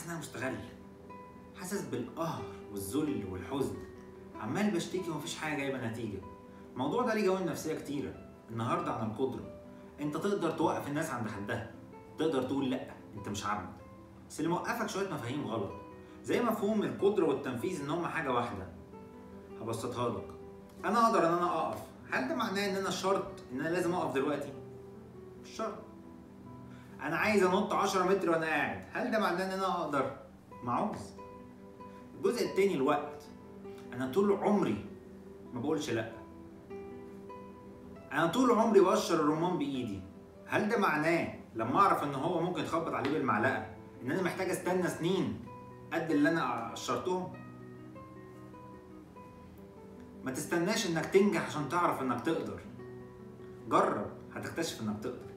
حاسس ان أنا مستغل حاسس بالقهر والذل والحزن. عمال بشتكي ومفيش حاجة جايبة نتيجة. الموضوع ده ليه جوانب نفسية كتيرة. النهارده عن القدرة. أنت تقدر توقف الناس عند حدها. تقدر تقول لأ أنت مش عبد. بس اللي موقفك شوية مفاهيم غلط. زي مفهوم القدرة والتنفيذ إن هما حاجة واحدة. هبسطها لك. أنا أقدر إن أنا أقف. هل ده معناه إن أنا شرط إن أنا لازم أقف دلوقتي؟ مش شرط. أنا عايز انط 10 متر وأنا قاعد. هل ده معناه ان أنا أقدر؟ معوز الجزء التاني الوقت. أنا طول عمري ما بقولش لا. أنا طول عمري بقشر الرمان بإيدي. هل ده معناه لما اعرف ان هو ممكن يتخبط عليه بالمعلقة ان أنا محتاج استنى سنين قد اللي أنا قشرتهم؟ ما تستناش انك تنجح عشان تعرف انك تقدر. جرب هتكتشف انك تقدر.